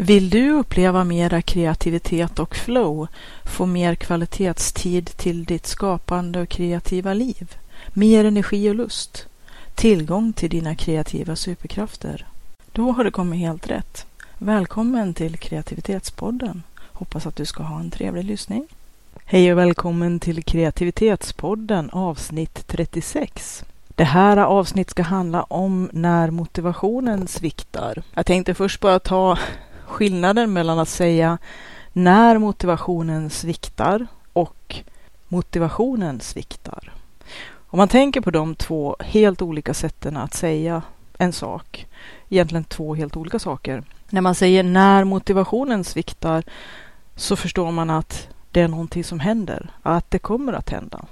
Vill du uppleva mera kreativitet och flow, få mer kvalitetstid till ditt skapande och kreativa liv, mer energi och lust, tillgång till dina kreativa superkrafter? Då har du kommit helt rätt. Välkommen till Kreativitetspodden. Hoppas att du ska ha en trevlig lyssning. Hej och välkommen till Kreativitetspodden avsnitt 36. Det här avsnittet ska handla om när motivationen sviktar. Jag tänkte först bara ta skillnaden mellan att säga när motivationen sviktar och motivationen sviktar. Om man tänker på de två helt olika sätten att säga en sak, egentligen två helt olika saker. När man säger när motivationen sviktar så förstår man att det är någonting som händer, att det kommer att hända.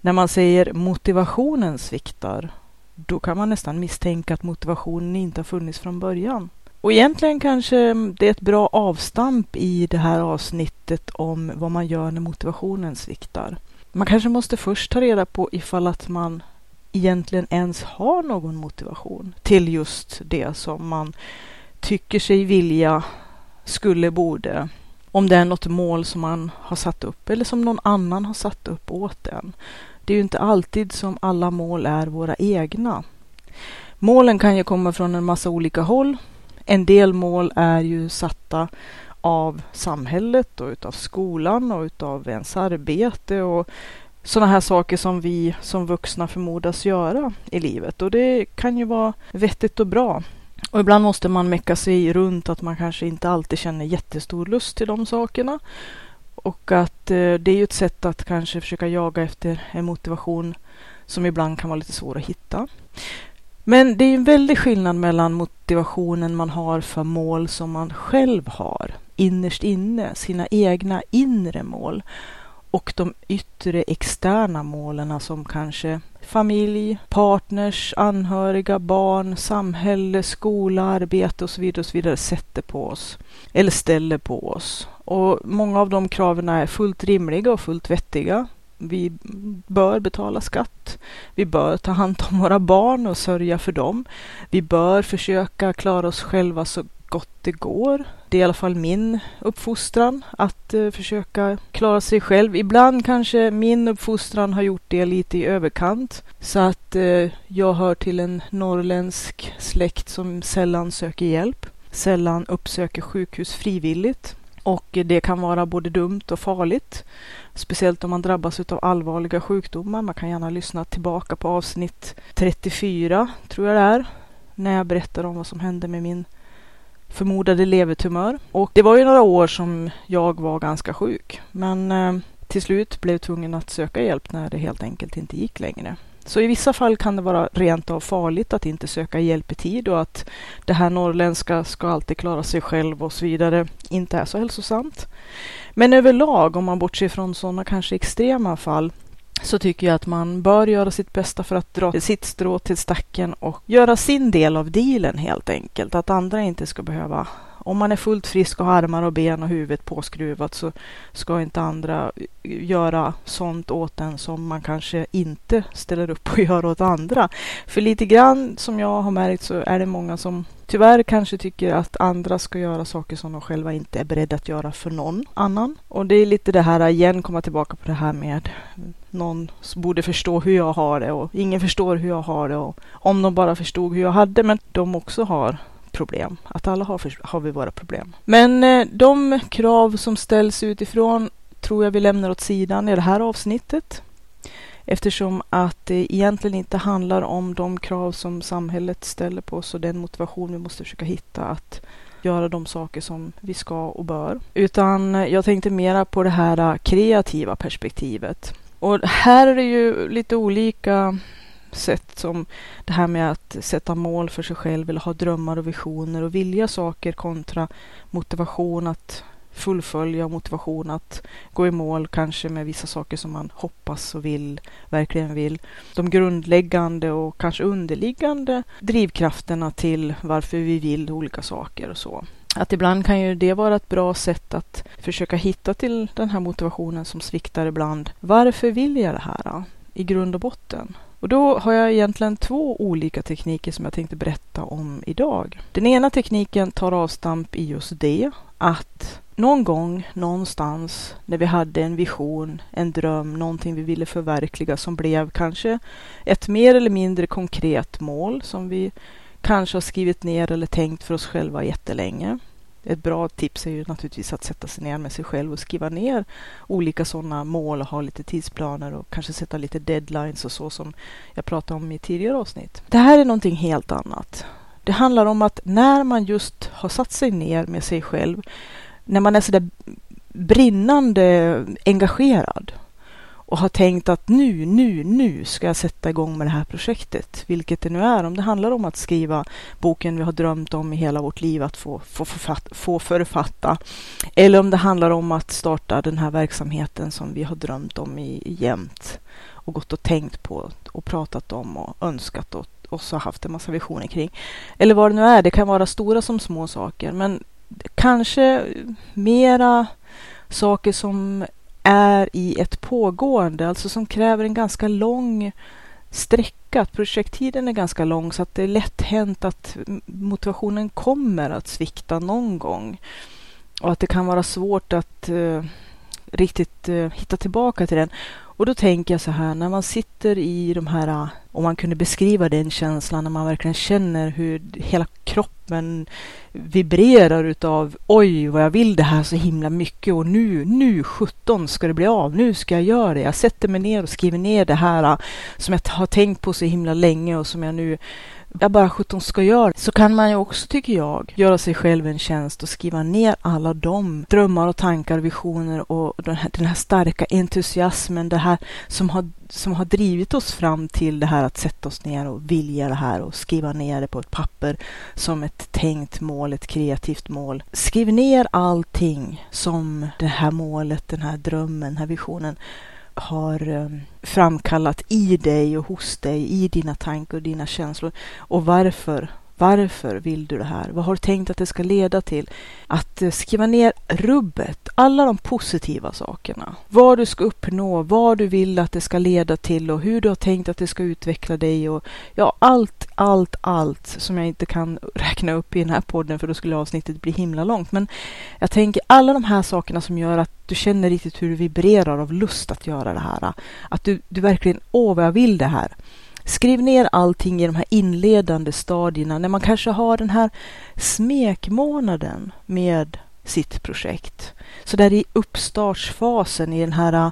När man säger motivationen sviktar, då kan man nästan misstänka att motivationen inte har funnits från början. Och egentligen kanske det är ett bra avstamp i det här avsnittet om vad man gör när motivationen sviktar. Man kanske måste först ta reda på ifall att man egentligen ens har någon motivation till just det som man tycker sig vilja, skulle, borde. Om det är något mål som man har satt upp eller som någon annan har satt upp åt en. Det är ju inte alltid som alla mål är våra egna. Målen kan ju komma från en massa olika håll en del mål är ju satta av samhället och utav skolan och utav ens arbete och sådana här saker som vi som vuxna förmodas göra i livet. Och det kan ju vara vettigt och bra. Och ibland måste man mecka sig runt att man kanske inte alltid känner jättestor lust till de sakerna. Och att eh, det är ju ett sätt att kanske försöka jaga efter en motivation som ibland kan vara lite svår att hitta. Men det är en väldig skillnad mellan motivationen man har för mål som man själv har innerst inne, sina egna inre mål och de yttre externa målen alltså som kanske familj, partners, anhöriga, barn, samhälle, skola, arbete och så vidare och så vidare sätter på oss eller ställer på oss. Och många av de kraven är fullt rimliga och fullt vettiga. Vi bör betala skatt. Vi bör ta hand om våra barn och sörja för dem. Vi bör försöka klara oss själva så gott det går. Det är i alla fall min uppfostran att eh, försöka klara sig själv. Ibland kanske min uppfostran har gjort det lite i överkant så att eh, jag hör till en norrländsk släkt som sällan söker hjälp, sällan uppsöker sjukhus frivilligt och det kan vara både dumt och farligt. Speciellt om man drabbas av allvarliga sjukdomar. Man kan gärna lyssna tillbaka på avsnitt 34, tror jag det är, när jag berättar om vad som hände med min förmodade levertumör. Och det var ju några år som jag var ganska sjuk, men eh, till slut blev jag tvungen att söka hjälp när det helt enkelt inte gick längre. Så i vissa fall kan det vara rent av farligt att inte söka hjälp i tid och att det här norrländska ska alltid klara sig själv och så vidare inte är så hälsosamt. Men överlag, om man bortser från sådana kanske extrema fall, så tycker jag att man bör göra sitt bästa för att dra sitt strå till stacken och göra sin del av dealen helt enkelt. Att andra inte ska behöva om man är fullt frisk och har armar och ben och huvudet påskruvat så ska inte andra göra sånt åt en som man kanske inte ställer upp och gör åt andra. För lite grann som jag har märkt så är det många som tyvärr kanske tycker att andra ska göra saker som de själva inte är beredda att göra för någon annan. Och det är lite det här igen, komma tillbaka på det här med någon borde förstå hur jag har det och ingen förstår hur jag har det och om de bara förstod hur jag hade men de också har problem. Att alla har, har vi våra problem. Men eh, de krav som ställs utifrån tror jag vi lämnar åt sidan i det här avsnittet. Eftersom att det egentligen inte handlar om de krav som samhället ställer på oss och den motivation vi måste försöka hitta att göra de saker som vi ska och bör. Utan eh, jag tänkte mera på det här eh, kreativa perspektivet. Och här är det ju lite olika sätt som det här med att sätta mål för sig själv eller ha drömmar och visioner och vilja saker kontra motivation att fullfölja och motivation att gå i mål, kanske med vissa saker som man hoppas och vill, verkligen vill. De grundläggande och kanske underliggande drivkrafterna till varför vi vill olika saker och så. Att ibland kan ju det vara ett bra sätt att försöka hitta till den här motivationen som sviktar ibland. Varför vill jag det här i grund och botten? Och då har jag egentligen två olika tekniker som jag tänkte berätta om idag. Den ena tekniken tar avstamp i just det, att någon gång, någonstans, när vi hade en vision, en dröm, någonting vi ville förverkliga som blev kanske ett mer eller mindre konkret mål som vi kanske har skrivit ner eller tänkt för oss själva jättelänge. Ett bra tips är ju naturligtvis att sätta sig ner med sig själv och skriva ner olika sådana mål och ha lite tidsplaner och kanske sätta lite deadlines och så som jag pratade om i tidigare avsnitt. Det här är någonting helt annat. Det handlar om att när man just har satt sig ner med sig själv, när man är sådär brinnande engagerad och har tänkt att nu, nu, nu ska jag sätta igång med det här projektet, vilket det nu är. Om det handlar om att skriva boken vi har drömt om i hela vårt liv att få, få, författa, få författa, eller om det handlar om att starta den här verksamheten som vi har drömt om i, i jämt. Och gått och tänkt på och pratat om och önskat och också haft en massa visioner kring. Eller vad det nu är, det kan vara stora som små saker, men kanske mera saker som är i ett pågående, alltså som kräver en ganska lång sträcka. Projekttiden är ganska lång så att det är lätt hänt att motivationen kommer att svikta någon gång. Och att det kan vara svårt att eh, riktigt uh, hitta tillbaka till den. Och då tänker jag så här, när man sitter i de här, eh, om man kunde beskriva den känslan, när man verkligen känner hur hela kroppen vibrerar utav oj vad jag vill det här så himla mycket och nu, nu 17 ska det bli av, nu ska jag göra det. Jag sätter mig ner och skriver ner det här eh, som jag har tänkt på så himla länge och som jag nu jag bara sjutton ska göra så kan man ju också, tycker jag, göra sig själv en tjänst och skriva ner alla de drömmar och tankar, visioner och den här, den här starka entusiasmen, det här som har, som har drivit oss fram till det här att sätta oss ner och vilja det här och skriva ner det på ett papper som ett tänkt mål, ett kreativt mål. Skriv ner allting som det här målet, den här drömmen, den här visionen har eh, framkallat i dig och hos dig, i dina tankar och dina känslor. Och varför varför vill du det här? Vad har du tänkt att det ska leda till? Att eh, skriva ner rubbet, alla de positiva sakerna. Vad du ska uppnå, vad du vill att det ska leda till och hur du har tänkt att det ska utveckla dig och ja, allt, allt, allt som jag inte kan räkna upp i den här podden för då skulle avsnittet bli himla långt. Men jag tänker alla de här sakerna som gör att du känner riktigt hur du vibrerar av lust att göra det här. Att du, du verkligen, åh vad jag vill det här. Skriv ner allting i de här inledande stadierna när man kanske har den här smekmånaden med sitt projekt. Så där i uppstartsfasen, i den här äh,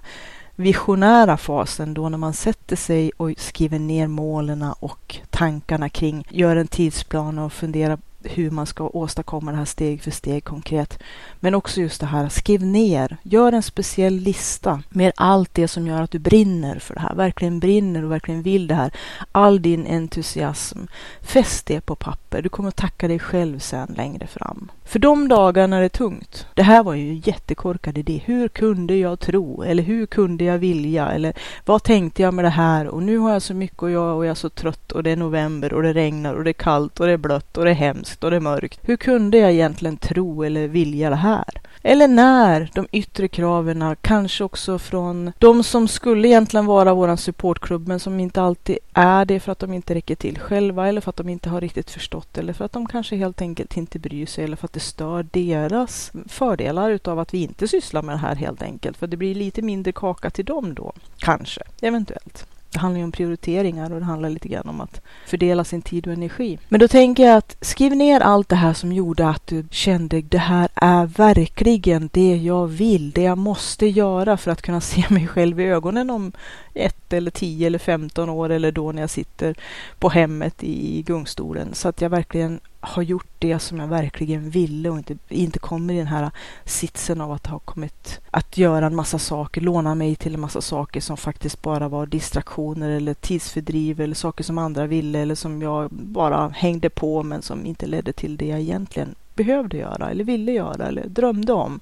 visionära fasen då när man sätter sig och skriver ner målen och tankarna kring, gör en tidsplan och funderar hur man ska åstadkomma det här steg för steg konkret. Men också just det här, skriv ner, gör en speciell lista med allt det som gör att du brinner för det här, verkligen brinner och verkligen vill det här. All din entusiasm, fäst det på papper. Du kommer att tacka dig själv sen längre fram. För de dagarna är det tungt, det här var ju en jättekorkad idé. Hur kunde jag tro? Eller hur kunde jag vilja? Eller vad tänkte jag med det här? Och nu har jag så mycket att göra och jag är så trött och det är november och det regnar och det är kallt och det är blött och det är hemskt och det är mörkt. Hur kunde jag egentligen tro eller vilja det här? Eller när de yttre kraven, kanske också från de som skulle egentligen vara vår supportklubb men som inte alltid är det för att de inte räcker till själva eller för att de inte har riktigt förstått eller för att de kanske helt enkelt inte bryr sig eller för att det stör deras fördelar utav att vi inte sysslar med det här helt enkelt. För det blir lite mindre kaka till dem då, kanske, eventuellt. Det handlar ju om prioriteringar och det handlar lite grann om att fördela sin tid och energi. Men då tänker jag att skriv ner allt det här som gjorde att du kände det här är verkligen det jag vill, det jag måste göra för att kunna se mig själv i ögonen om ett eller tio eller femton år eller då när jag sitter på hemmet i gungstolen så att jag verkligen har gjort det som jag verkligen ville och inte, inte kommer i den här sitsen av att ha kommit att göra en massa saker, låna mig till en massa saker som faktiskt bara var distraktioner eller tidsfördriv eller saker som andra ville eller som jag bara hängde på men som inte ledde till det jag egentligen behövde göra eller ville göra eller drömde om.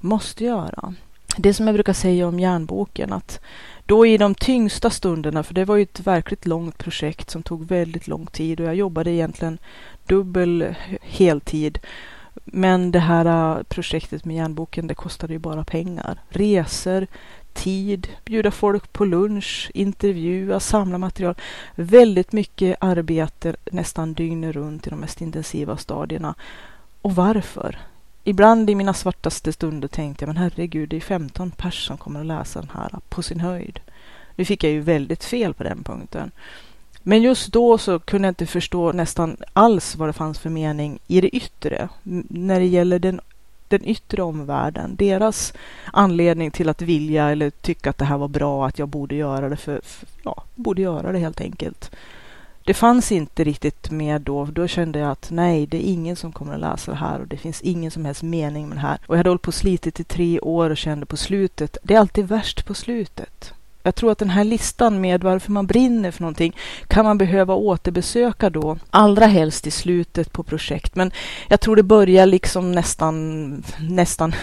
Måste göra. Det som jag brukar säga om järnboken att då i de tyngsta stunderna, för det var ju ett verkligt långt projekt som tog väldigt lång tid och jag jobbade egentligen dubbel heltid. Men det här äh, projektet med järnboken, det kostade ju bara pengar. Resor, tid, bjuda folk på lunch, intervjua, samla material. Väldigt mycket arbete nästan dygnet runt i de mest intensiva stadierna. Och varför? Ibland i mina svartaste stunder tänkte jag, men herregud, det är 15 pers som kommer att läsa den här på sin höjd. Nu fick jag ju väldigt fel på den punkten. Men just då så kunde jag inte förstå nästan alls vad det fanns för mening i det yttre. När det gäller den, den yttre omvärlden. Deras anledning till att vilja eller tycka att det här var bra, att jag borde göra det för, för ja, borde göra det helt enkelt. Det fanns inte riktigt med då. Då kände jag att nej, det är ingen som kommer att läsa det här och det finns ingen som helst mening med det här. Och jag hade hållit på och slitit i tre år och kände på slutet, det är alltid värst på slutet. Jag tror att den här listan med varför man brinner för någonting kan man behöva återbesöka då, allra helst i slutet på projekt. Men jag tror det börjar liksom nästan, nästan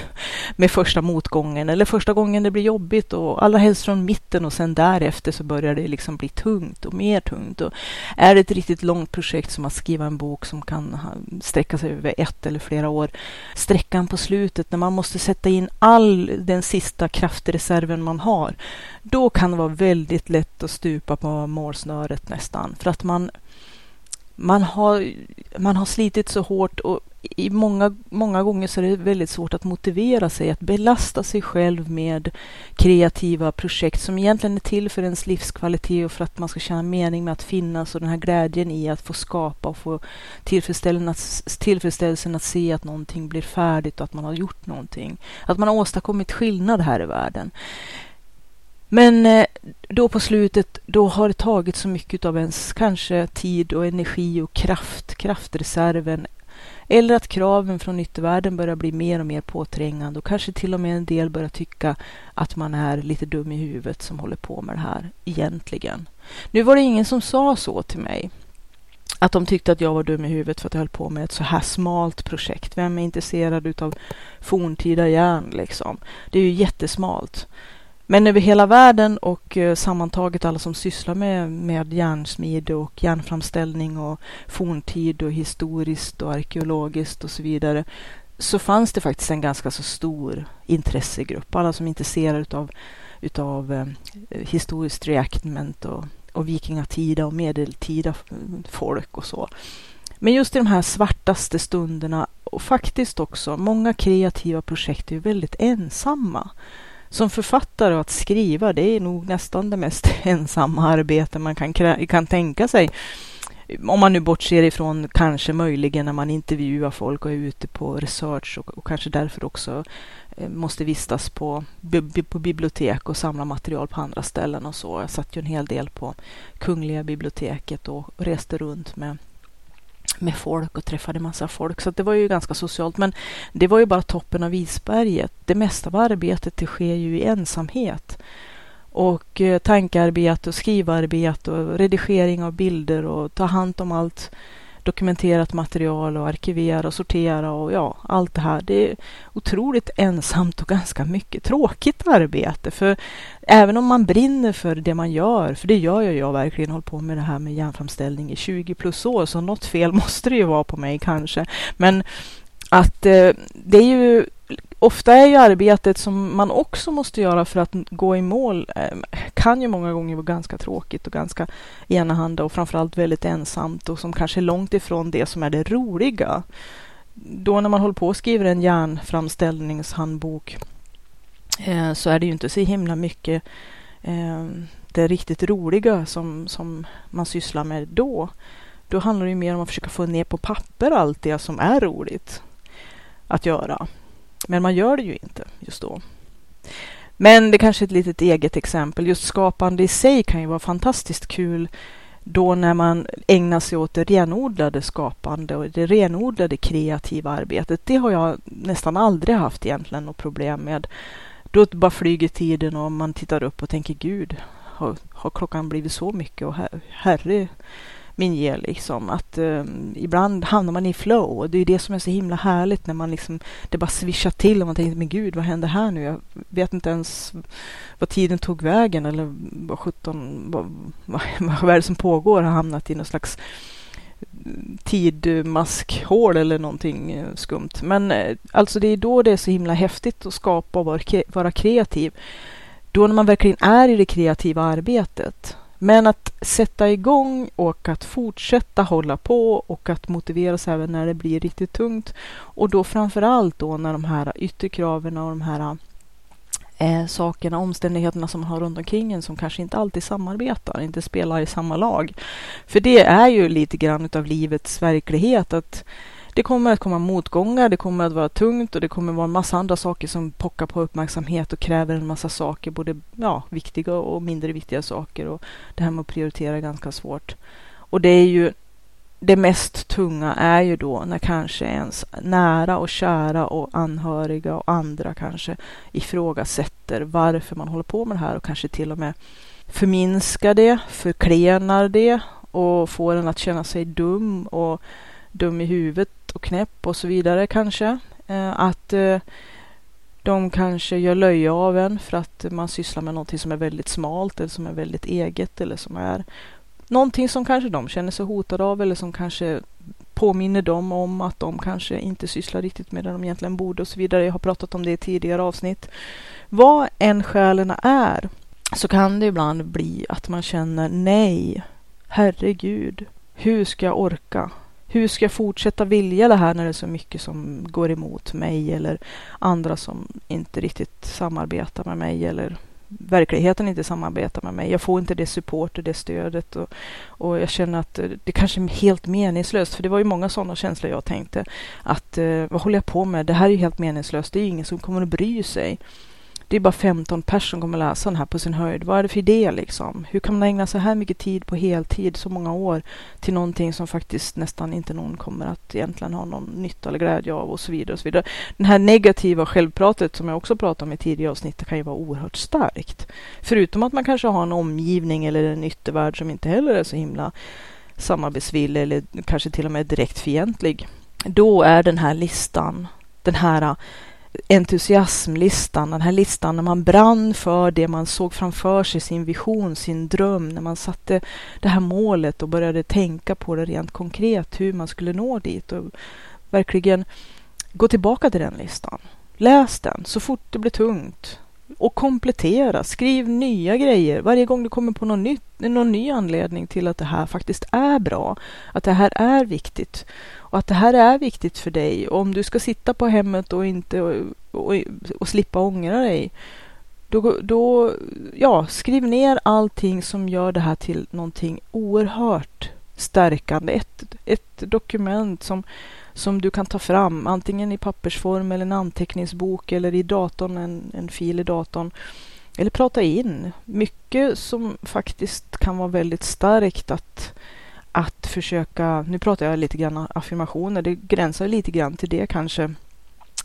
med första motgången eller första gången det blir jobbigt och allra helst från mitten och sen därefter så börjar det liksom bli tungt och mer tungt. Och är det ett riktigt långt projekt som att skriva en bok som kan sträcka sig över ett eller flera år, sträckan på slutet när man måste sätta in all den sista kraftreserven man har, då kan det vara väldigt lätt att stupa på målsnöret nästan. För att man, man, har, man har slitit så hårt och i många, många gånger så är det väldigt svårt att motivera sig, att belasta sig själv med kreativa projekt som egentligen är till för ens livskvalitet och för att man ska känna mening med att finnas och den här glädjen i att få skapa och få tillfredsställelsen att se att någonting blir färdigt och att man har gjort någonting. Att man har åstadkommit skillnad här i världen. Men eh, då på slutet, då har det tagit så mycket av ens kanske tid och energi och kraft, kraftreserven. Eller att kraven från yttervärlden börjar bli mer och mer påträngande och kanske till och med en del börjar tycka att man är lite dum i huvudet som håller på med det här egentligen. Nu var det ingen som sa så till mig. Att de tyckte att jag var dum i huvudet för att jag höll på med ett så här smalt projekt. Vem är intresserad utav forntida järn liksom? Det är ju jättesmalt. Men över hela världen och eh, sammantaget alla som sysslar med, med järnsmide och järnframställning och forntid och historiskt och arkeologiskt och så vidare så fanns det faktiskt en ganska så stor intressegrupp. Alla som är intresserade utav, utav eh, historiskt reactment och, och vikingatida och medeltida folk och så. Men just i de här svartaste stunderna och faktiskt också många kreativa projekt är väldigt ensamma som författare och att skriva, det är nog nästan det mest ensamma arbete man kan, kan tänka sig. Om man nu bortser ifrån kanske möjligen när man intervjuar folk och är ute på research och, och kanske därför också eh, måste vistas på, på bibliotek och samla material på andra ställen och så. Jag satt ju en hel del på Kungliga biblioteket och reste runt med med folk och träffade massa folk. Så det var ju ganska socialt. Men det var ju bara toppen av isberget. Det mesta av arbetet det sker ju i ensamhet. Och eh, tankearbete och skrivarbete och redigering av bilder och ta hand om allt dokumenterat material och arkivera och sortera och ja, allt det här. Det är otroligt ensamt och ganska mycket tråkigt arbete. För även om man brinner för det man gör, för det gör jag, jag verkligen, håller på med det här med järnframställning i 20 plus år, så något fel måste det ju vara på mig kanske. Men att eh, det är ju ofta är ju arbetet som man också måste göra för att gå i mål eh, kan ju många gånger vara ganska tråkigt och ganska enahanda och framförallt väldigt ensamt och som kanske är långt ifrån det som är det roliga. Då när man håller på och skriver en järnframställningshandbok eh, så är det ju inte så himla mycket eh, det riktigt roliga som, som man sysslar med då. Då handlar det ju mer om att försöka få ner på papper allt det som är roligt att göra. Men man gör det ju inte just då. Men det kanske är ett litet eget exempel. Just skapande i sig kan ju vara fantastiskt kul då när man ägnar sig åt det renodlade skapande och det renodlade kreativa arbetet. Det har jag nästan aldrig haft egentligen något problem med. Då bara flyger tiden och man tittar upp och tänker Gud, har, har klockan blivit så mycket? Och her, herre min ger liksom. Att eh, ibland hamnar man i flow och det är det som är så himla härligt när man liksom, det bara svischar till och man tänker, men gud, vad händer här nu? Jag vet inte ens vad tiden tog vägen eller vad sjutton, vad, vad, vad är det som pågår? Har hamnat i någon slags tidmaskhål eller någonting eh, skumt. Men eh, alltså det är då det är så himla häftigt att skapa och vara kreativ. Då när man verkligen är i det kreativa arbetet. Men att sätta igång och att fortsätta hålla på och att motivera sig även när det blir riktigt tungt. Och då framför allt då när de här yttre kraven och de här eh, sakerna, omständigheterna som man har runt omkring en som kanske inte alltid samarbetar, inte spelar i samma lag. För det är ju lite grann av livets verklighet att det kommer att komma motgångar, det kommer att vara tungt och det kommer att vara en massa andra saker som pockar på uppmärksamhet och kräver en massa saker, både ja, viktiga och mindre viktiga saker. Och det här med att prioritera är ganska svårt. Och det är ju det mest tunga är ju då när kanske ens nära och kära och anhöriga och andra kanske ifrågasätter varför man håller på med det här och kanske till och med förminskar det, förklenar det och får en att känna sig dum och dum i huvudet och knäpp och så vidare kanske. Eh, att eh, de kanske gör löje av en för att man sysslar med någonting som är väldigt smalt eller som är väldigt eget eller som är någonting som kanske de känner sig hotade av eller som kanske påminner dem om att de kanske inte sysslar riktigt med det de egentligen borde och så vidare. Jag har pratat om det i tidigare avsnitt. Vad än skälen är så kan det ibland bli att man känner nej, herregud, hur ska jag orka? Hur ska jag fortsätta vilja det här när det är så mycket som går emot mig eller andra som inte riktigt samarbetar med mig eller verkligheten inte samarbetar med mig. Jag får inte det support och det stödet och, och jag känner att eh, det kanske är helt meningslöst. För det var ju många sådana känslor jag tänkte att eh, vad håller jag på med? Det här är ju helt meningslöst. Det är ingen som kommer att bry sig det är bara 15 personer som kommer läsa den här på sin höjd. Vad är det för idé liksom? Hur kan man ägna så här mycket tid på heltid så många år till någonting som faktiskt nästan inte någon kommer att egentligen ha någon nytta eller glädje av och så vidare. Och så vidare. Den här negativa självpratet som jag också pratade om i tidigare avsnitt kan ju vara oerhört starkt. Förutom att man kanske har en omgivning eller en yttervärld som inte heller är så himla samarbetsvillig eller kanske till och med direkt fientlig. Då är den här listan, den här entusiasmlistan, den här listan när man brann för det man såg framför sig, sin vision, sin dröm, när man satte det här målet och började tänka på det rent konkret, hur man skulle nå dit och verkligen gå tillbaka till den listan. Läs den så fort det blir tungt och komplettera. Skriv nya grejer varje gång du kommer på något nytt, någon ny anledning till att det här faktiskt är bra, att det här är viktigt och att det här är viktigt för dig. Och om du ska sitta på hemmet och inte och, och, och slippa ångra dig, då, då ja, skriv ner allting som gör det här till någonting oerhört stärkande. Ett, ett dokument som, som du kan ta fram, antingen i pappersform eller en anteckningsbok eller i datorn, en, en fil i datorn. Eller prata in. Mycket som faktiskt kan vara väldigt starkt att att försöka, nu pratar jag lite grann affirmationer, det gränsar lite grann till det kanske.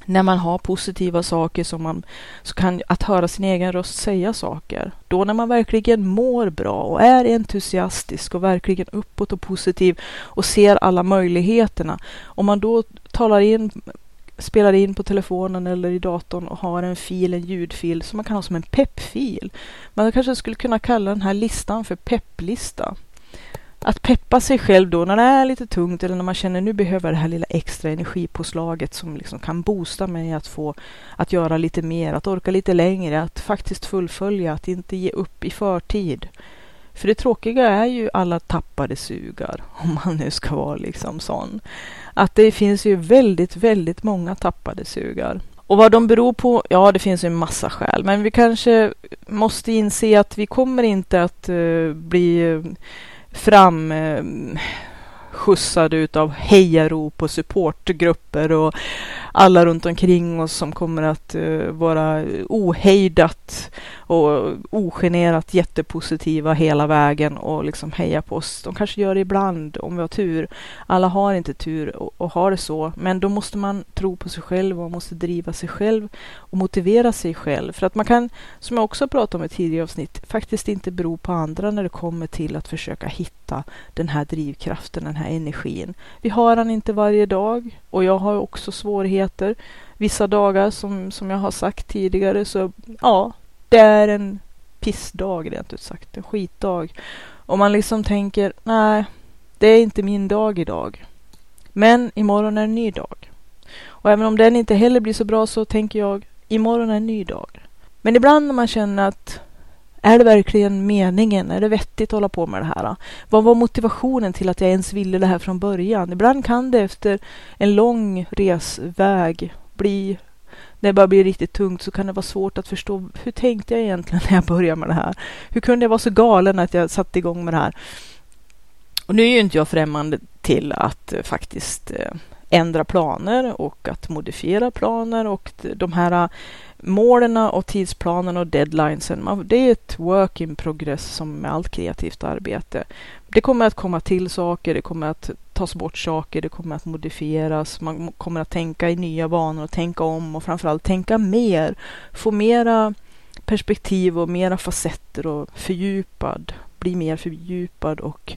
När man har positiva saker som man, så kan att höra sin egen röst säga saker. Då när man verkligen mår bra och är entusiastisk och verkligen uppåt och positiv och ser alla möjligheterna. Om man då talar in spelar in på telefonen eller i datorn och har en fil, en ljudfil som man kan ha som en peppfil. Man kanske skulle kunna kalla den här listan för pepplista att peppa sig själv då när det är lite tungt eller när man känner nu behöver det här lilla extra energipåslaget som liksom kan boosta mig att få att göra lite mer, att orka lite längre, att faktiskt fullfölja, att inte ge upp i förtid. För det tråkiga är ju alla tappade sugar, om man nu ska vara liksom sån. Att det finns ju väldigt, väldigt många tappade sugar. Och vad de beror på, ja det finns ju en massa skäl, men vi kanske måste inse att vi kommer inte att uh, bli eh, fram eh, skjutsad utav hejarop och supportgrupper och alla runt omkring oss som kommer att uh, vara ohejdat och ogenerat jättepositiva hela vägen och liksom heja på oss. De kanske gör det ibland om vi har tur. Alla har inte tur och, och har det så, men då måste man tro på sig själv och man måste driva sig själv och motivera sig själv. För att man kan, som jag också pratat om i tidigare avsnitt, faktiskt inte bero på andra när det kommer till att försöka hitta den här drivkraften, den här energin. Vi har den inte varje dag och jag har också svårigheter. Vissa dagar som, som jag har sagt tidigare så ja, det är en pissdag rent ut sagt, en skitdag. Och man liksom tänker, nej, det är inte min dag idag. Men imorgon är en ny dag. Och även om den inte heller blir så bra så tänker jag, imorgon är en ny dag. Men ibland när man känner att är det verkligen meningen? Är det vettigt att hålla på med det här? Vad var motivationen till att jag ens ville det här från början? Ibland kan det efter en lång resväg bli när det börjar bli riktigt tungt så kan det vara svårt att förstå hur tänkte jag egentligen när jag började med det här? Hur kunde jag vara så galen att jag satte igång med det här? Och nu är ju inte jag främmande till att eh, faktiskt eh, ändra planer och att modifiera planer och de här äh, målen och tidsplanen och deadlinesen, det är ett work in progress som med allt kreativt arbete. Det kommer att komma till saker, det kommer att tas bort saker, det kommer att modifieras, man kommer att tänka i nya banor och tänka om och framförallt tänka mer, få mera perspektiv och mera facetter och fördjupad, bli mer fördjupad och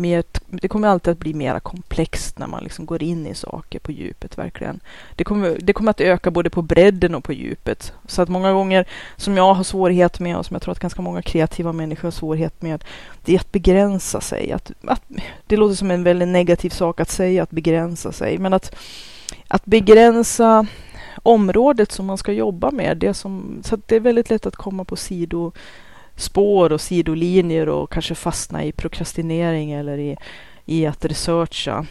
mer, det kommer alltid att bli mer komplext när man liksom går in i saker på djupet verkligen. Det kommer, det kommer att öka både på bredden och på djupet. Så att många gånger som jag har svårighet med och som jag tror att ganska många kreativa människor har svårighet med, det är att begränsa sig. Att, att, det låter som en väldigt negativ sak att säga, att begränsa sig. Men att, att begränsa området som man ska jobba med. Det som, så det är väldigt lätt att komma på sido spår och sidolinjer och kanske fastna i prokrastinering eller i, i att researcha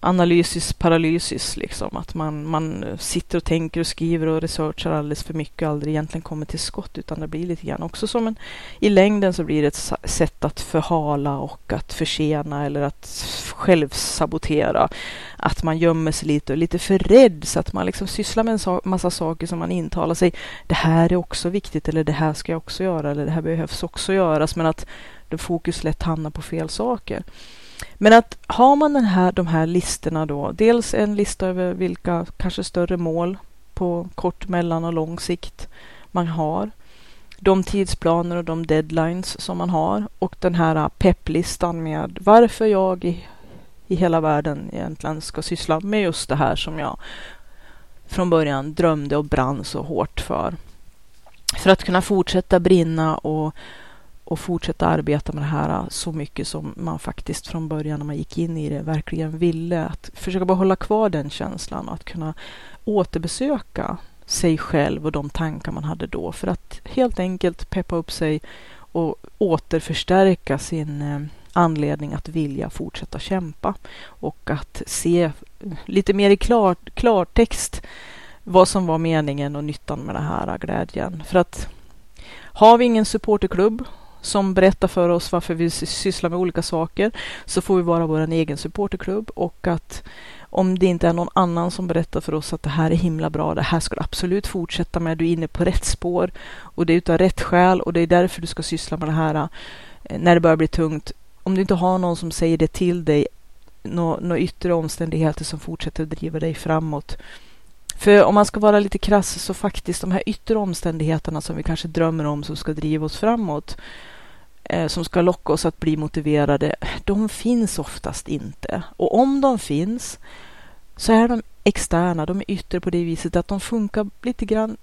analysis paralysis, liksom. Att man, man sitter och tänker och skriver och researchar alldeles för mycket och aldrig egentligen kommer till skott, utan det blir lite grann också som en... I längden så blir det ett sätt att förhala och att försena eller att självsabotera. Att man gömmer sig lite och är lite för rädd så att man liksom sysslar med en massa saker som man intalar sig. Det här är också viktigt eller det här ska jag också göra eller det här behövs också göras, men att fokus lätt hamnar på fel saker. Men att har man den här, de här listorna då, dels en lista över vilka kanske större mål på kort, mellan och lång sikt man har, de tidsplaner och de deadlines som man har och den här pepplistan med varför jag i, i hela världen egentligen ska syssla med just det här som jag från början drömde och brann så hårt för. För att kunna fortsätta brinna och och fortsätta arbeta med det här äh, så mycket som man faktiskt från början när man gick in i det verkligen ville. Att försöka hålla kvar den känslan och att kunna återbesöka sig själv och de tankar man hade då för att helt enkelt peppa upp sig och återförstärka sin äh, anledning att vilja fortsätta kämpa och att se äh, lite mer i klar, klartext vad som var meningen och nyttan med den här glädjen. För att har vi ingen supporterklubb som berättar för oss varför vi sysslar med olika saker så får vi vara vår egen supporterklubb och att om det inte är någon annan som berättar för oss att det här är himla bra, det här ska du absolut fortsätta med, du är inne på rätt spår och det är utav rätt skäl och det är därför du ska syssla med det här eh, när det börjar bli tungt. Om du inte har någon som säger det till dig, några nå yttre omständigheter som fortsätter att driva dig framåt, för om man ska vara lite krass så faktiskt de här yttre omständigheterna som vi kanske drömmer om som ska driva oss framåt, eh, som ska locka oss att bli motiverade, de finns oftast inte. Och om de finns så är de externa, de är yttre på det viset att de funkar lite grann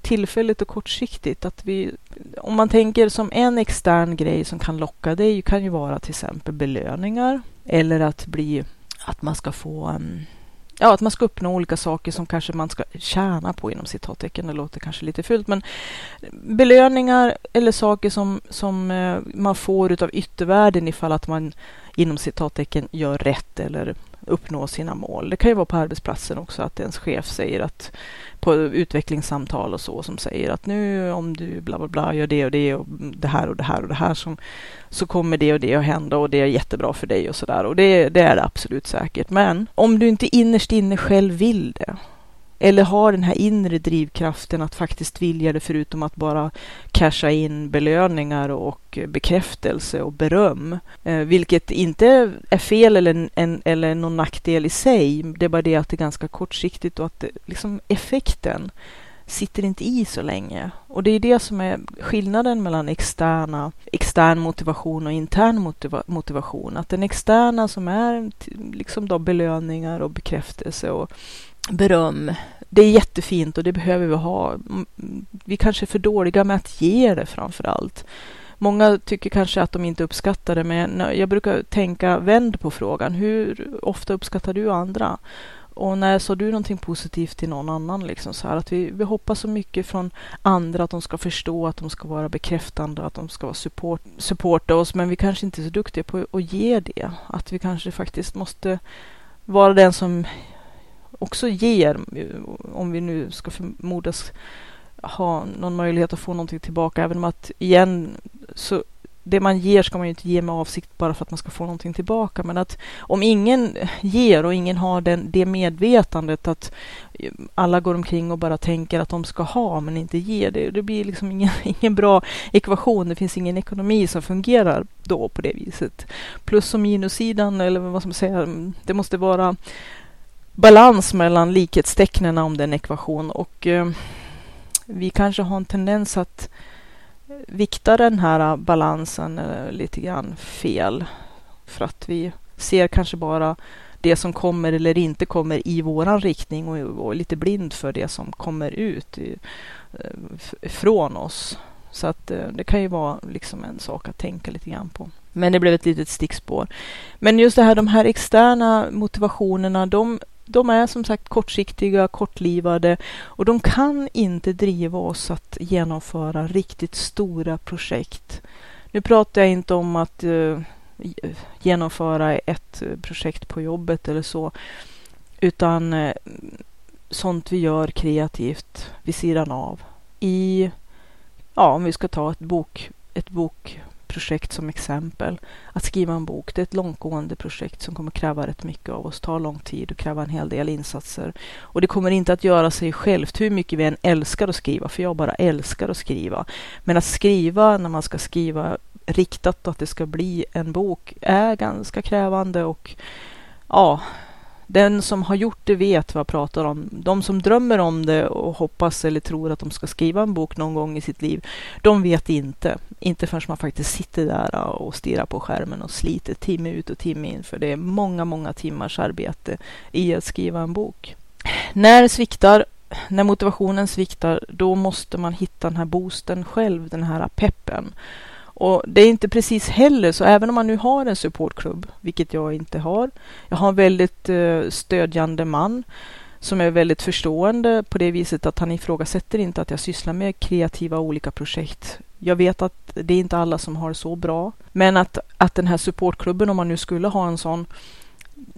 tillfälligt och kortsiktigt. Att vi, om man tänker som en extern grej som kan locka, dig kan ju vara till exempel belöningar eller att bli att man ska få um, ja, att man ska uppnå olika saker som kanske man ska tjäna på inom citattecken. Det låter kanske lite fult, men belöningar eller saker som, som eh, man får utav yttervärlden ifall att man inom citattecken gör rätt eller uppnå sina mål. Det kan ju vara på arbetsplatsen också att ens chef säger att på utvecklingssamtal och så som säger att nu om du bla bla bla gör det och det och det här och det här och det här som, så kommer det och det att hända och det är jättebra för dig och så där och det, det är det absolut säkert. Men om du inte innerst inne själv vill det eller har den här inre drivkraften att faktiskt vilja det förutom att bara casha in belöningar och bekräftelse och beröm. Eh, vilket inte är fel eller, en, eller någon nackdel i sig. Det är bara det att det är ganska kortsiktigt och att det, liksom effekten sitter inte i så länge. Och det är det som är skillnaden mellan externa, extern motivation och intern motiva, motivation. Att den externa som är liksom då belöningar och bekräftelse och beröm, det är jättefint och det behöver vi ha. Mm, vi kanske är för dåliga med att ge det framför allt. Många tycker kanske att de inte uppskattar det, men jag brukar tänka vänd på frågan. Hur ofta uppskattar du andra? Och när sa du någonting positivt till någon annan? Liksom så här, att vi, vi hoppas så mycket från andra att de ska förstå, att de ska vara bekräftande, att de ska vara support, supporta oss. Men vi kanske inte är så duktiga på att ge det. Att vi kanske faktiskt måste vara den som också ger, om vi nu ska förmodas ha någon möjlighet att få någonting tillbaka. Även om att igen så det man ger ska man ju inte ge med avsikt bara för att man ska få någonting tillbaka. Men att om ingen ger och ingen har den, det medvetandet att alla går omkring och bara tänker att de ska ha men inte ger, det, det blir liksom ingen, ingen bra ekvation. Det finns ingen ekonomi som fungerar då på det viset. Plus och minussidan, eller vad ska man säga, det måste vara balans mellan likhetstecknen om den ekvation och eh, vi kanske har en tendens att vikta den här balansen eh, lite grann fel. För att vi ser kanske bara det som kommer eller inte kommer i våran riktning och, och lite blind för det som kommer ut i, eh, från oss. Så att eh, det kan ju vara liksom en sak att tänka lite grann på. Men det blev ett litet stickspår. Men just det här, de här externa motivationerna, de de är som sagt kortsiktiga, kortlivade och de kan inte driva oss att genomföra riktigt stora projekt. Nu pratar jag inte om att eh, genomföra ett eh, projekt på jobbet eller så, utan eh, sånt vi gör kreativt vid sidan av. I, ja, om vi ska ta ett bok, ett bok projekt som exempel. Att skriva en bok, det är ett långtgående projekt som kommer kräva rätt mycket av oss, ta lång tid och kräva en hel del insatser. Och det kommer inte att göra sig självt hur mycket vi än älskar att skriva, för jag bara älskar att skriva. Men att skriva när man ska skriva riktat att det ska bli en bok är ganska krävande och ja, den som har gjort det vet vad jag pratar om. De som drömmer om det och hoppas eller tror att de ska skriva en bok någon gång i sitt liv, de vet inte. Inte förrän man faktiskt sitter där och stirrar på skärmen och sliter timme ut och timme in, för det är många, många timmars arbete i att skriva en bok. När det sviktar, när motivationen sviktar, då måste man hitta den här boosten själv, den här peppen. Och det är inte precis heller så, även om man nu har en supportklubb, vilket jag inte har. Jag har en väldigt eh, stödjande man som är väldigt förstående på det viset att han ifrågasätter inte att jag sysslar med kreativa olika projekt. Jag vet att det är inte alla som har det så bra, men att, att den här supportklubben, om man nu skulle ha en sån,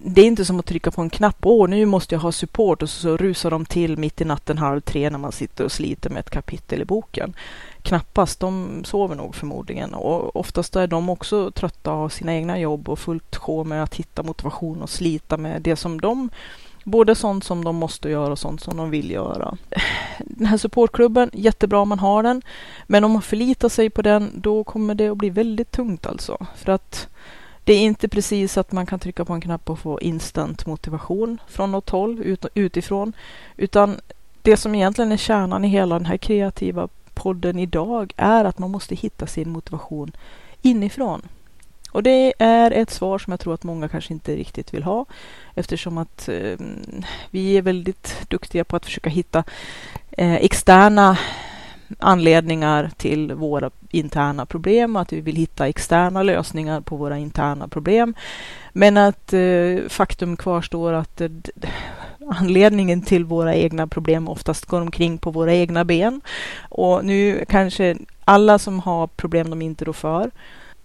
det är inte som att trycka på en knapp. Åh, nu måste jag ha support och så, rusar de till mitt i natten halv tre när man sitter och sliter med ett kapitel i boken. Knappast, de sover nog förmodligen och oftast är de också trötta av sina egna jobb och fullt sjå med att hitta motivation och slita med det som de Både sånt som de måste göra och sånt som de vill göra. Den här supportklubben, jättebra om man har den. Men om man förlitar sig på den, då kommer det att bli väldigt tungt alltså. För att det är inte precis att man kan trycka på en knapp och få instant motivation från något håll ut, utifrån. Utan det som egentligen är kärnan i hela den här kreativa podden idag är att man måste hitta sin motivation inifrån. Och det är ett svar som jag tror att många kanske inte riktigt vill ha eftersom att eh, vi är väldigt duktiga på att försöka hitta eh, externa anledningar till våra interna problem, att vi vill hitta externa lösningar på våra interna problem. Men att eh, faktum kvarstår att eh, anledningen till våra egna problem oftast går omkring på våra egna ben. Och nu kanske alla som har problem de inte rår för,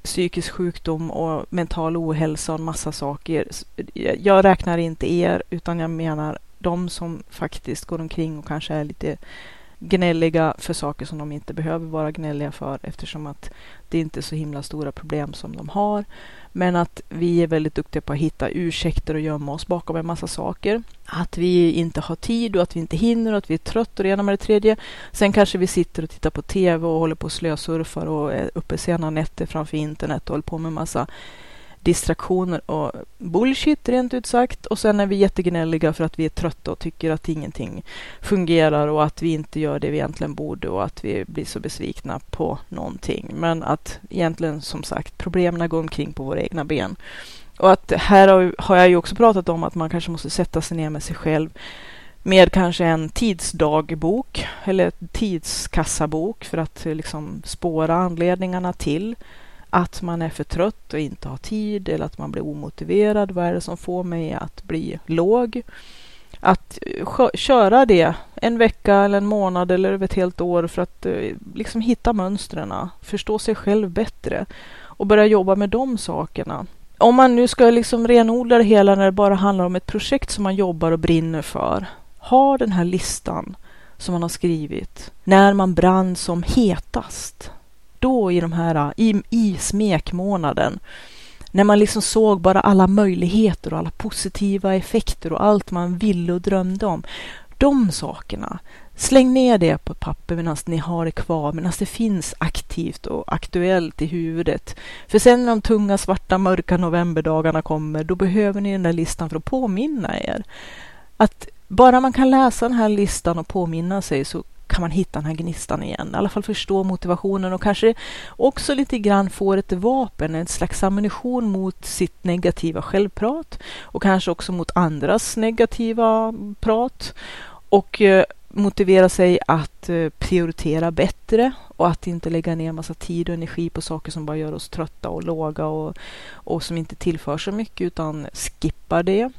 psykisk sjukdom och mental ohälsa och en massa saker. Jag räknar inte er, utan jag menar de som faktiskt går omkring och kanske är lite gnälliga för saker som de inte behöver vara gnälliga för eftersom att det inte är så himla stora problem som de har. Men att vi är väldigt duktiga på att hitta ursäkter och gömma oss bakom en massa saker. Att vi inte har tid och att vi inte hinner och att vi är trötta och det ena med det tredje. Sen kanske vi sitter och tittar på TV och håller på och slösurfar och är uppe sena nätter framför internet och håller på med massa distraktioner och bullshit rent ut sagt. Och sen är vi jättegnälliga för att vi är trötta och tycker att ingenting fungerar och att vi inte gör det vi egentligen borde och att vi blir så besvikna på någonting. Men att egentligen som sagt problemen går omkring på våra egna ben. Och att här har jag ju också pratat om att man kanske måste sätta sig ner med sig själv med kanske en tidsdagbok eller tidskassabok för att liksom spåra anledningarna till att man är för trött och inte har tid eller att man blir omotiverad. Vad är det som får mig att bli låg? Att eh, köra det en vecka eller en månad eller över ett helt år för att eh, liksom hitta mönstren, förstå sig själv bättre och börja jobba med de sakerna. Om man nu ska liksom renodla det hela när det bara handlar om ett projekt som man jobbar och brinner för. Ha den här listan som man har skrivit när man brann som hetast då i de här, äh, i, i smekmånaden, när man liksom såg bara alla möjligheter och alla positiva effekter och allt man ville och drömde om. De sakerna, släng ner det på papper medan ni har det kvar, medan det finns aktivt och aktuellt i huvudet. För sen när de tunga, svarta, mörka novemberdagarna kommer, då behöver ni den där listan för att påminna er. Att bara man kan läsa den här listan och påminna sig så kan man hitta den här gnistan igen. I alla fall förstå motivationen och kanske också lite grann få ett vapen, en slags ammunition mot sitt negativa självprat och kanske också mot andras negativa prat. Och eh, motivera sig att eh, prioritera bättre och att inte lägga ner massa tid och energi på saker som bara gör oss trötta och låga och, och som inte tillför så mycket utan skippa det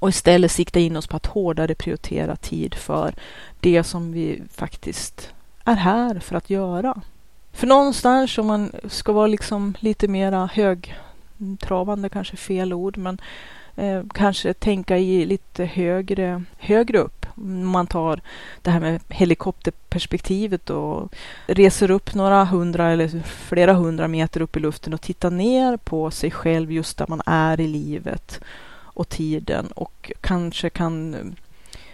och istället sikta in oss på att hårdare prioritera tid för det som vi faktiskt är här för att göra. För någonstans om man ska vara liksom lite mera högtravande, kanske fel ord, men eh, kanske tänka i lite högre, högre upp. Man tar det här med helikopterperspektivet och reser upp några hundra eller flera hundra meter upp i luften och tittar ner på sig själv just där man är i livet och tiden och kanske kan eh,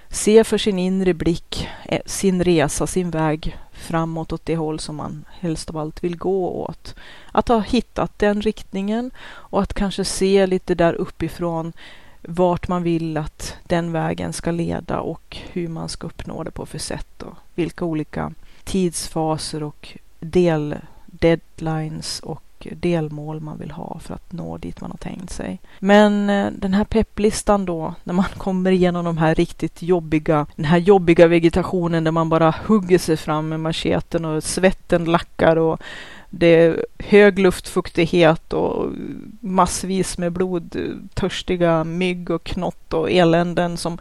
se för sin inre blick eh, sin resa, sin väg framåt åt det håll som man helst av allt vill gå åt. Att ha hittat den riktningen och att kanske se lite där uppifrån vart man vill att den vägen ska leda och hur man ska uppnå det på för sätt och vilka olika tidsfaser och del deadlines och delmål man vill ha för att nå dit man har tänkt sig. Men eh, den här pepplistan då, när man kommer igenom de här riktigt jobbiga, den här jobbiga vegetationen där man bara hugger sig fram med macheten och svetten lackar och det är hög luftfuktighet och massvis med blodtörstiga mygg och knott och eländen som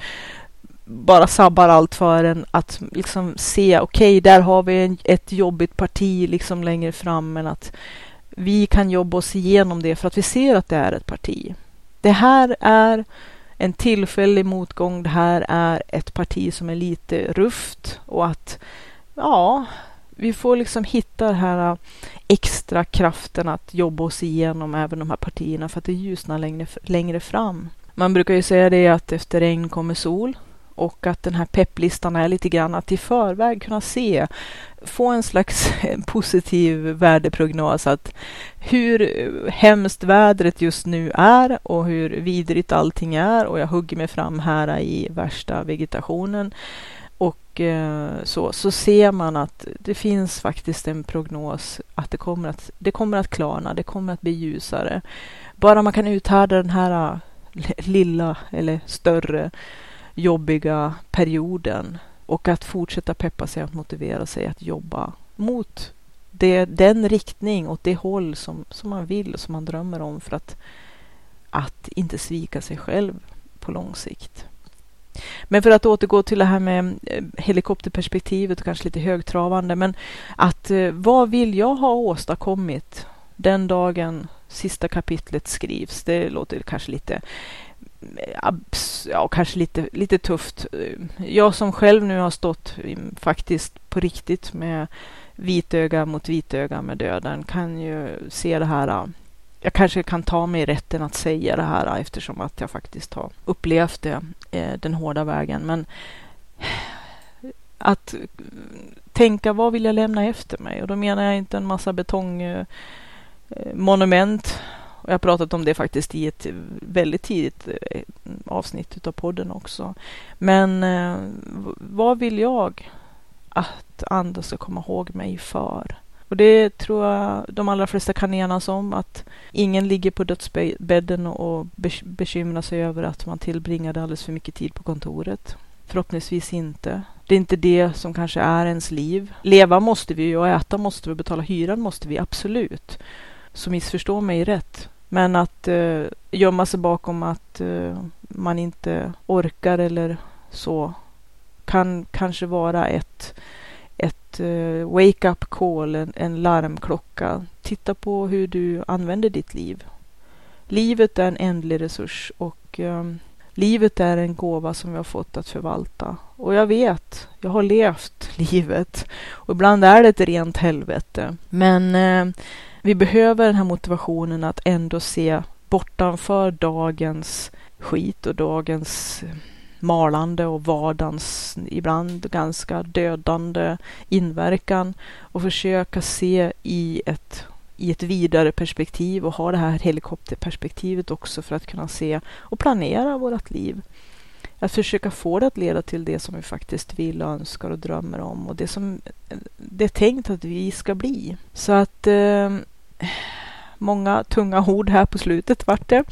bara sabbar allt för en att liksom se, okej, okay, där har vi en, ett jobbigt parti liksom längre fram, men att vi kan jobba oss igenom det för att vi ser att det är ett parti. Det här är en tillfällig motgång. Det här är ett parti som är lite rufft och att ja, vi får liksom hitta den här äh, extra kraften att jobba oss igenom även de här partierna för att det ljusnar längre, längre fram. Man brukar ju säga det att efter regn kommer sol och att den här pepplistan är lite grann att i förväg kunna se, få en slags positiv värdeprognos att hur hemskt vädret just nu är och hur vidrigt allting är och jag hugger mig fram här i värsta vegetationen och eh, så, så ser man att det finns faktiskt en prognos att det kommer att, det kommer att klarna, det kommer att bli ljusare. Bara man kan uthärda den här eh, lilla eller större jobbiga perioden och att fortsätta peppa sig att motivera sig att jobba mot det, den riktning, åt det håll som, som man vill och som man drömmer om för att, att inte svika sig själv på lång sikt. Men för att återgå till det här med eh, helikopterperspektivet och kanske lite högtravande, men att eh, vad vill jag ha åstadkommit den dagen sista kapitlet skrivs? Det låter kanske lite ja, kanske lite, lite tufft. Jag som själv nu har stått faktiskt på riktigt med vitöga mot vitöga med döden kan ju se det här. Äh, jag kanske kan ta mig rätten att säga det här äh, eftersom att jag faktiskt har upplevt det äh, den hårda vägen. Men att tänka vad vill jag lämna efter mig? Och då menar jag inte en massa betongmonument och jag har pratat om det faktiskt i ett väldigt tidigt eh, avsnitt av podden också. Men eh, vad vill jag att andra ska komma ihåg mig för? Och det tror jag de allra flesta kan enas om att ingen ligger på dödsbädden och bekymrar sig över att man tillbringade alldeles för mycket tid på kontoret. Förhoppningsvis inte. Det är inte det som kanske är ens liv. Leva måste vi och äta måste vi, betala hyran måste vi absolut. Så missförstå mig rätt. Men att eh, gömma sig bakom att eh, man inte orkar eller så kan kanske vara ett, ett eh, wake-up call, en, en larmklocka. Titta på hur du använder ditt liv. Livet är en ändlig resurs och eh, livet är en gåva som vi har fått att förvalta. Och jag vet, jag har levt livet och ibland är det ett rent helvete. Men eh, vi behöver den här motivationen att ändå se bortanför dagens skit och dagens malande och vardagens ibland ganska dödande inverkan och försöka se i ett, i ett vidare perspektiv och ha det här helikopterperspektivet också för att kunna se och planera vårt liv. Att försöka få det att leda till det som vi faktiskt vill och önskar och drömmer om och det som det är tänkt att vi ska bli. Så att eh, många tunga ord här på slutet vart det.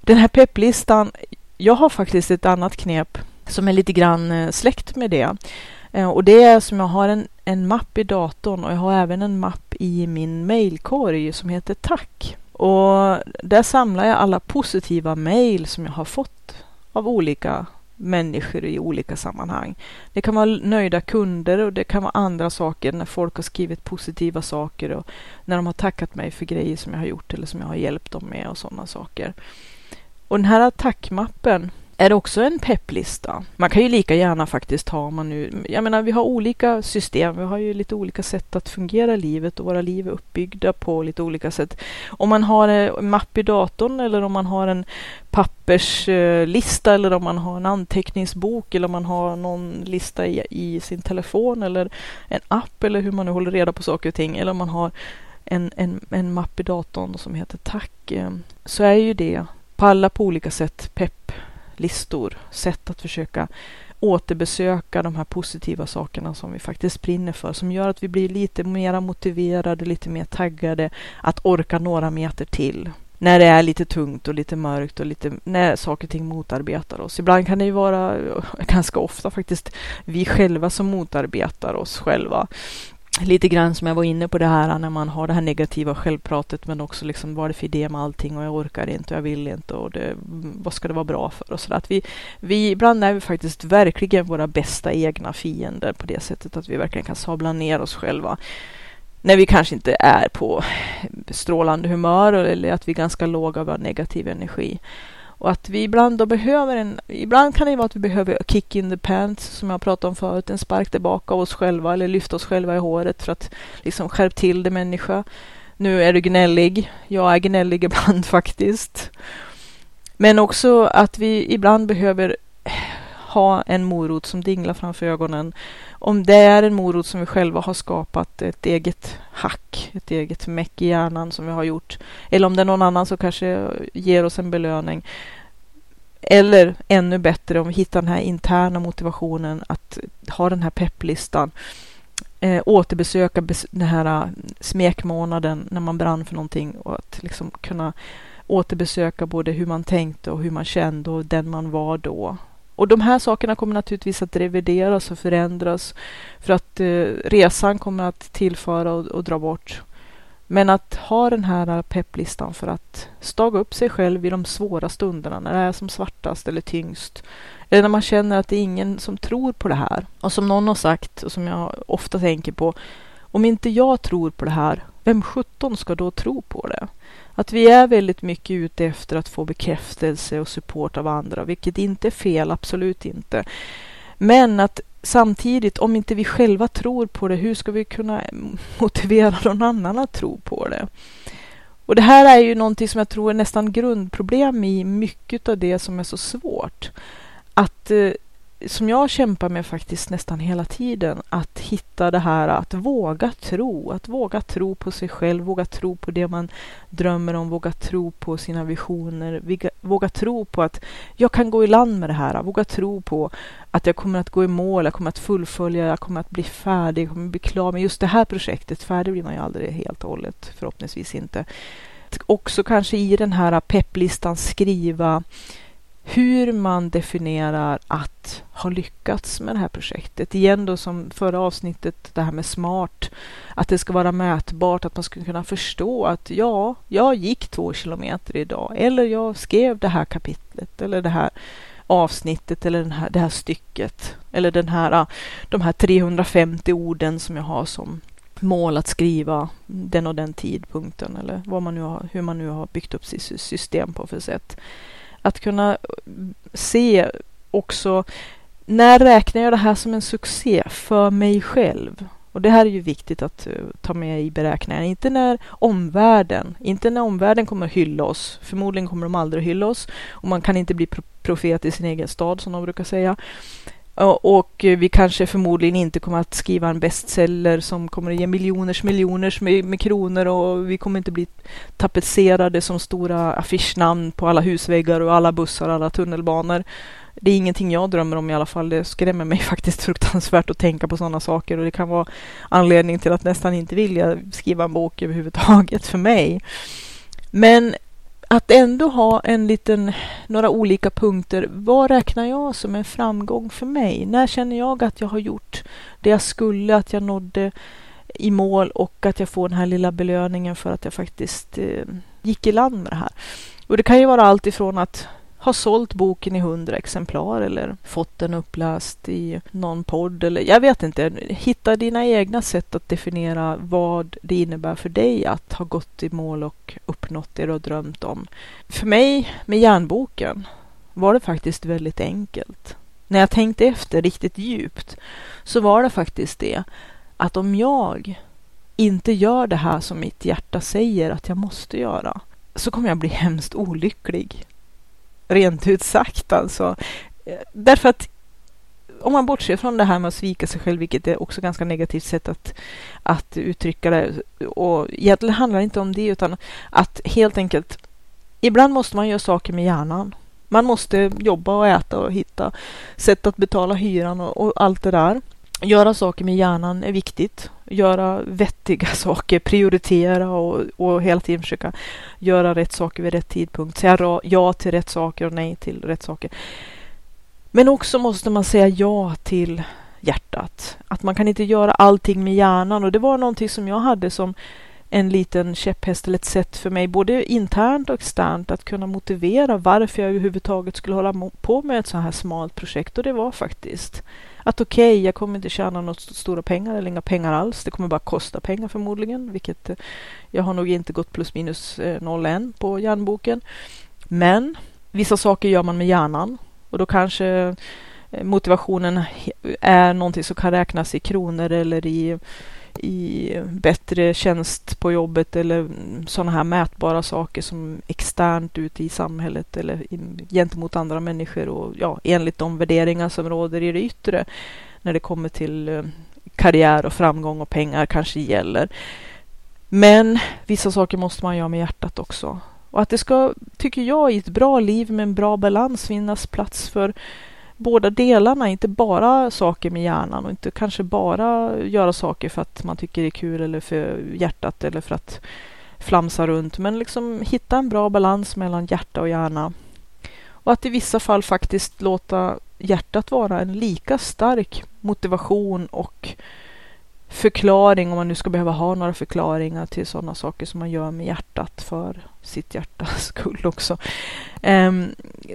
Den här pepplistan, jag har faktiskt ett annat knep som är lite grann eh, släkt med det. Eh, och det är som jag har en, en mapp i datorn och jag har även en mapp i min mailkorg som heter Tack. Och där samlar jag alla positiva mail som jag har fått av olika människor i olika sammanhang. Det kan vara nöjda kunder och det kan vara andra saker när folk har skrivit positiva saker och när de har tackat mig för grejer som jag har gjort eller som jag har hjälpt dem med och sådana saker. Och den här tackmappen är också en pepplista. Man kan ju lika gärna faktiskt ha, man nu, jag menar vi har olika system, vi har ju lite olika sätt att fungera i livet och våra liv är uppbyggda på lite olika sätt. Om man har en mapp i datorn eller om man har en papperslista eh, eller om man har en anteckningsbok eller om man har någon lista i, i sin telefon eller en app eller hur man nu håller reda på saker och ting eller om man har en, en, en mapp i datorn som heter Tack, eh, så är ju det på alla på olika sätt listor, sätt att försöka återbesöka de här positiva sakerna som vi faktiskt brinner för, som gör att vi blir lite mer motiverade, lite mer taggade att orka några meter till. När det är lite tungt och lite mörkt och lite, när saker och ting motarbetar oss. Ibland kan det ju vara, ganska ofta faktiskt, vi själva som motarbetar oss själva lite grann som jag var inne på det här när man har det här negativa självpratet men också liksom vad är det för idé med allting? Och jag orkar inte och jag vill inte och det, vad ska det vara bra för? Och så att vi, vi ibland är vi faktiskt verkligen våra bästa egna fiender på det sättet att vi verkligen kan sabla ner oss själva. När vi kanske inte är på strålande humör eller att vi är ganska låga av negativ energi. Och att vi ibland då behöver en, ibland kan det vara att vi behöver kick in the pants som jag pratade om förut, en spark tillbaka av oss själva eller lyfta oss själva i håret för att liksom skärp till det människa. Nu är du gnällig. Jag är gnällig ibland faktiskt. Men också att vi ibland behöver ha en morot som dinglar framför ögonen. Om det är en morot som vi själva har skapat, ett eget hack, ett eget meck i hjärnan som vi har gjort. Eller om det är någon annan som kanske ger oss en belöning. Eller ännu bättre om vi hittar den här interna motivationen att ha den här pepplistan. Eh, återbesöka bes den här eh, smekmånaden när man brann för någonting och att liksom kunna återbesöka både hur man tänkte och hur man kände och den man var då. Och de här sakerna kommer naturligtvis att revideras och förändras för att eh, resan kommer att tillföra och, och, dra bort. Men att ha den här pepplistan för att staga upp sig själv i de svåra stunderna när det är som svartast eller tyngst. Eller när man känner att det är ingen som tror på det här. Och som någon har sagt och som jag ofta tänker på. Om inte jag tror på det här, vem sjutton ska då tro på det? Att vi är väldigt mycket ute efter att få bekräftelse och support av andra, vilket inte är fel, absolut inte. Men att samtidigt, om inte vi själva tror på det, hur ska vi kunna motivera någon annan att tro på det? Och det här är ju någonting som jag tror är nästan grundproblem i mycket av det som är så svårt. Att eh, som jag kämpar med faktiskt nästan hela tiden, att hitta det här att våga tro, att våga tro på sig själv, våga tro på det man drömmer om, våga tro på sina visioner, våga tro på att jag kan gå i land med det här, våga tro på att jag kommer att gå i mål, jag kommer att fullfölja, jag kommer att bli färdig, jag kommer att bli klar med just det här projektet. Färdig blir man ju aldrig helt och hållet, förhoppningsvis inte. Också kanske i den här pepplistan skriva hur man definierar att ha lyckats med det här projektet. Igen då som förra avsnittet, det här med smart, att det ska vara mätbart, att man ska kunna förstå att ja, jag gick två kilometer idag, eller jag skrev det här kapitlet, eller det här avsnittet, eller den här, det här stycket, eller den här, de här 350 orden som jag har som mål att skriva den och den tidpunkten, eller vad man nu har, hur man nu har byggt upp sitt system på för sätt att kunna se också när räknar jag det här som en succé för mig själv? Och det här är ju viktigt att uh, ta med i beräkningen. Inte när omvärlden, inte när omvärlden kommer att hylla oss. Förmodligen kommer de aldrig att hylla oss. Och man kan inte bli profet i sin egen stad som de brukar säga. Och vi kanske förmodligen inte kommer att skriva en bestseller som kommer att ge miljoners miljoners med, med kronor och vi kommer inte bli tapetserade som stora affischnamn på alla husväggar och alla bussar och alla tunnelbanor. Det är ingenting jag drömmer om i alla fall. Det skrämmer mig faktiskt fruktansvärt att tänka på sådana saker och det kan vara anledning till att nästan inte vilja skriva en bok överhuvudtaget för mig. Men att ändå ha en liten, några olika punkter. Vad räknar jag som en framgång för mig? När känner jag att jag har gjort det jag skulle, att jag nådde i mål och att jag får den här lilla belöningen för att jag faktiskt eh, gick i land med det här. Och det kan ju vara allt ifrån att har sålt boken i hundra exemplar eller fått den uppläst i någon podd eller jag vet inte. Hitta dina egna sätt att definiera vad det innebär för dig att ha gått i mål och uppnått det du har drömt om. För mig med järnboken var det faktiskt väldigt enkelt. När jag tänkte efter riktigt djupt så var det faktiskt det att om jag inte gör det här som mitt hjärta säger att jag måste göra så kommer jag bli hemskt olycklig rent ut sagt alltså. Eh, därför att om man bortser från det här med att svika sig själv, vilket är också ganska negativt sätt att, att uttrycka det. Och egentligen handlar det inte om det, utan att helt enkelt ibland måste man göra saker med hjärnan. Man måste jobba och äta och hitta sätt att betala hyran och, och allt det där. Göra saker med hjärnan är viktigt. Göra vettiga saker, prioritera och, och hela tiden försöka göra rätt saker vid rätt tidpunkt. Säga ja till rätt saker och nej till rätt saker. Men också måste man säga ja till hjärtat. Att man kan inte göra allting med hjärnan och det var någonting som jag hade som en liten käpphäst eller ett sätt för mig, både internt och externt, att kunna motivera varför jag överhuvudtaget skulle hålla på med ett så här smalt projekt. Och det var faktiskt att okej, okay, jag kommer inte tjäna några stora pengar eller inga pengar alls. Det kommer bara kosta pengar förmodligen, vilket eh, jag har nog inte gått plus minus eh, noll än på hjärnboken. Men vissa saker gör man med hjärnan och då kanske eh, motivationen är någonting som kan räknas i kronor eller i i bättre tjänst på jobbet eller sådana här mätbara saker som externt ute i samhället eller gentemot andra människor och ja, enligt de värderingar som råder i det yttre när det kommer till eh, karriär och framgång och pengar kanske gäller. Men vissa saker måste man göra med hjärtat också. Och att det ska, tycker jag, i ett bra liv med en bra balans finnas plats för båda delarna, inte bara saker med hjärnan och inte kanske bara göra saker för att man tycker det är kul eller för hjärtat eller för att flamsa runt, men liksom hitta en bra balans mellan hjärta och hjärna. Och att i vissa fall faktiskt låta hjärtat vara en lika stark motivation och förklaring, om man nu ska behöva ha några förklaringar till sådana saker som man gör med hjärtat för sitt hjärtas skull också. Um,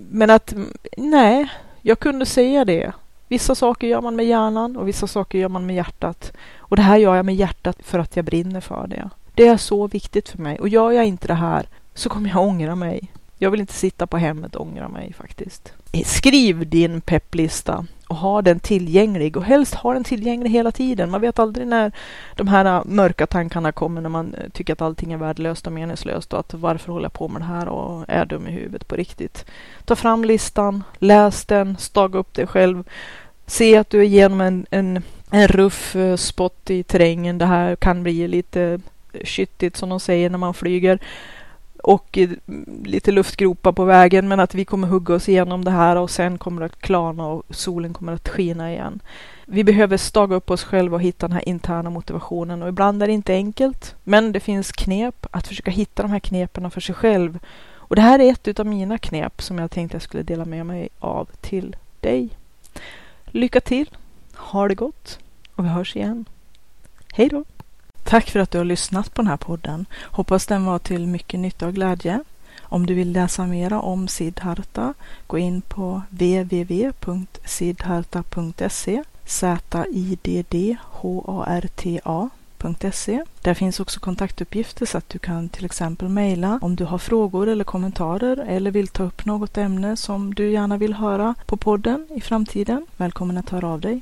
men att nej, jag kunde säga det. Vissa saker gör man med hjärnan och vissa saker gör man med hjärtat. Och det här gör jag med hjärtat för att jag brinner för det. Det är så viktigt för mig. Och gör jag inte det här så kommer jag ångra mig. Jag vill inte sitta på hemmet och ångra mig faktiskt. Skriv din pepplista och ha den tillgänglig och helst ha den tillgänglig hela tiden. Man vet aldrig när de här äh, mörka tankarna kommer när man äh, tycker att allting är värdelöst och meningslöst och att varför håller jag på med det här och är dum i huvudet på riktigt. Ta fram listan, läs den, staga upp dig själv. Se att du är igenom en, en, en ruff äh, spot i terrängen. Det här kan bli lite skyttigt som de säger när man flyger och eh, lite luftgropar på vägen men att vi kommer hugga oss igenom det här och sen kommer det att klarna och solen kommer att skina igen. Vi behöver staga upp oss själva och hitta den här interna motivationen och ibland är det inte enkelt men det finns knep att försöka hitta de här knepen för sig själv. Och det här är ett av mina knep som jag tänkte jag skulle dela med mig av till dig. Lycka till! Ha det gott! Och vi hörs igen. Hej då! Tack för att du har lyssnat på den här podden. Hoppas den var till mycket nytta och glädje. Om du vill läsa mera om Siddharta, gå in på www.siddharta.se Z-I-D-D-H-A-R-T-A.se. Där finns också kontaktuppgifter så att du kan till exempel mejla om du har frågor eller kommentarer eller vill ta upp något ämne som du gärna vill höra på podden i framtiden. Välkommen att höra av dig.